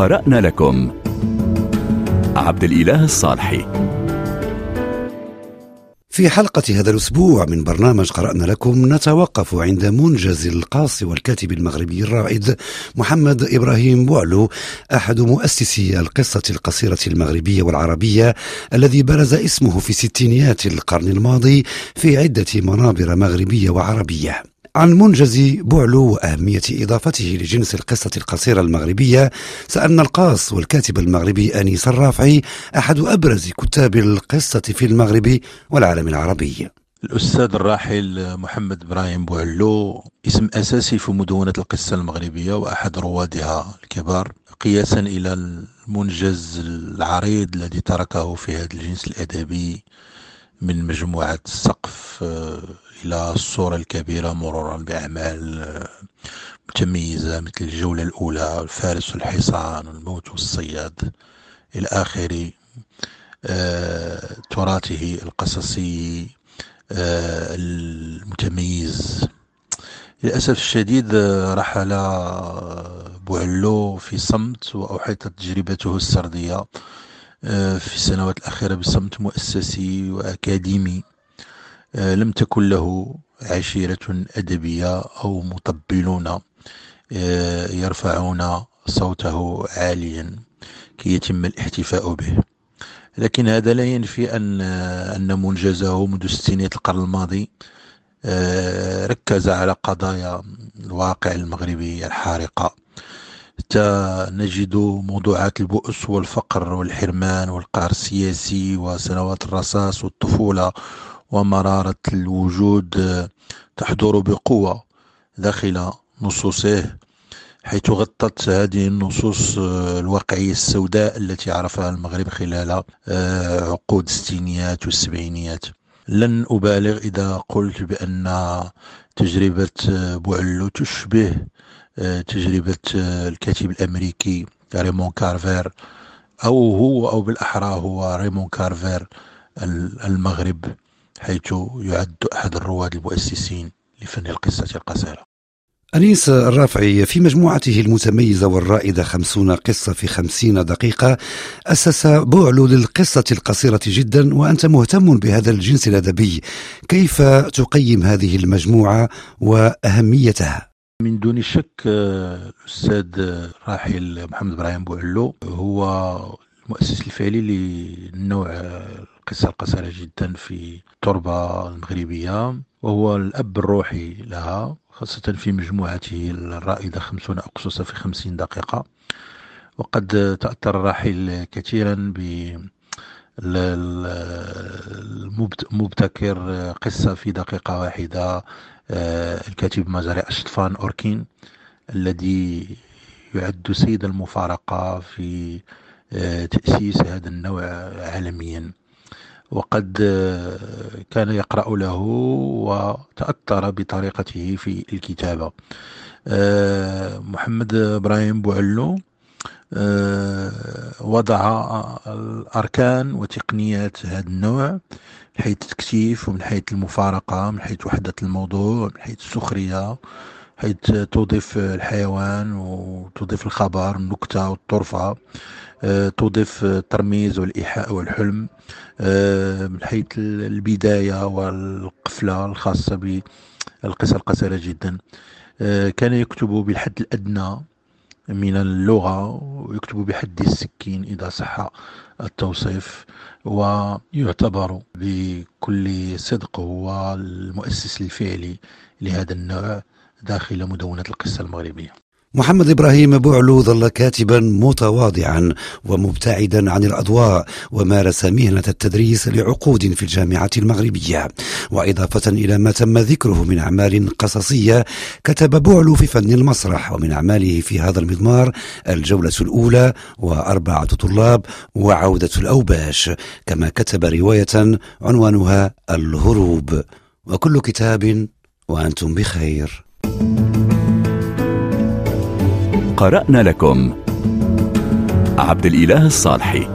قرأنا لكم. عبد الإله الصالحي. في حلقة هذا الأسبوع من برنامج قرأنا لكم نتوقف عند منجز القاص والكاتب المغربي الرائد محمد إبراهيم بوعلو أحد مؤسسي القصة القصيرة المغربية والعربية الذي برز اسمه في ستينيات القرن الماضي في عدة منابر مغربية وعربية. عن منجز بوعلو وأهمية إضافته لجنس القصة القصيرة المغربية سألنا القاص والكاتب المغربي أنيس الرافعي أحد أبرز كتاب القصة في المغرب والعالم العربي. الأستاذ الراحل محمد إبراهيم بوعلو اسم أساسي في مدونة القصة المغربية وأحد روادها الكبار قياسا إلى المنجز العريض الذي تركه في هذا الجنس الأدبي من مجموعة السقف. إلى الصورة الكبيرة مرورا بأعمال آه، متميزة مثل الجولة الأولى الفارس والحصان والموت والصياد إلى آخر آه، تراثه القصصي المتميز. للأسف الشديد رحل بوعلو في صمت وأحيطت تجربته السردية آه، في السنوات الأخيرة بصمت مؤسسي وأكاديمي. آه، لم تكن له عشيرة أدبية أو مطبلون آه، يرفعون صوته عاليا كي يتم الاحتفاء به. لكن هذا لا ينفي أن أن منجزه منذ ستينيات القرن الماضي ركز على قضايا الواقع المغربي الحارقة نجد موضوعات البؤس والفقر والحرمان والقهر السياسي وسنوات الرصاص والطفولة ومرارة الوجود تحضر بقوة داخل نصوصه حيث غطت هذه النصوص الواقعية السوداء التي عرفها المغرب خلال آه، عقود الستينيات والسبعينيات. لن أبالغ إذا قلت بأن تجربة بوعلو تشبه تجربة الكاتب الأمريكي ريمون كارفير أو هو أو بالأحرى هو ريمون كارفير المغرب. حيث يعد أحد الرواد المؤسسين لفن القصة القصيرة أنيس الرافعي في مجموعته المتميزة والرائدة خمسون قصة في خمسين دقيقة أسس بعل للقصة القصيرة جدا وأنت مهتم بهذا الجنس الأدبي كيف تقيم هذه المجموعة وأهميتها؟ من دون شك الأستاذ الراحل محمد إبراهيم بوعلو هو المؤسس الفعلي للنوع القصة القصيرة جدا في التربة المغربية وهو الأب الروحي لها خاصة في مجموعته الرائدة خمسون أقصصة في خمسين دقيقة. وقد تأثر الراحل كثيرا ب المبتكر قصة في دقيقة واحدة آه، الكاتب مزاري أشطفان أوركين الذي يعد سيد المفارقة في آه، تأسيس هذا النوع عالميا. وقد آه، كان يقرأ له وتأثر بطريقته في الكتابة. محمد إبراهيم بوعلو وضع الأركان وتقنيات هذا النوع من حيث التكثيف ومن حيث المفارقة من حيث وحدة الموضوع من حيث السخرية. حيث تضيف الحيوان وتضيف الخبر النكتة والطرفة آه، تضيف الترميز والإيحاء والحلم آه، من حيث البداية والقفلة الخاصة بالقصة القصيرة جدا. آه، كان يكتب بالحد الأدنى من اللغة ويكتب بحد السكين إذا صح التوصيف ويعتبر بكل صدق هو المؤسس الفعلي لهذا النوع. داخل مدونة القصة المغربية. محمد إبراهيم بوعلو ظل كاتبا متواضعا ومبتعدا عن الأضواء ومارس مهنة التدريس لعقود في الجامعة المغربية. وإضافة إلى ما تم ذكره من أعمال قصصية كتب بوعلو في فن المسرح ومن أعماله في هذا المضمار الجولة الأولى وأربعة طلاب وعودة الأوباش. كما كتب رواية عنوانها الهروب. وكل كتاب وأنتم بخير. قرأنا لكم. عبد الإله الصالحي.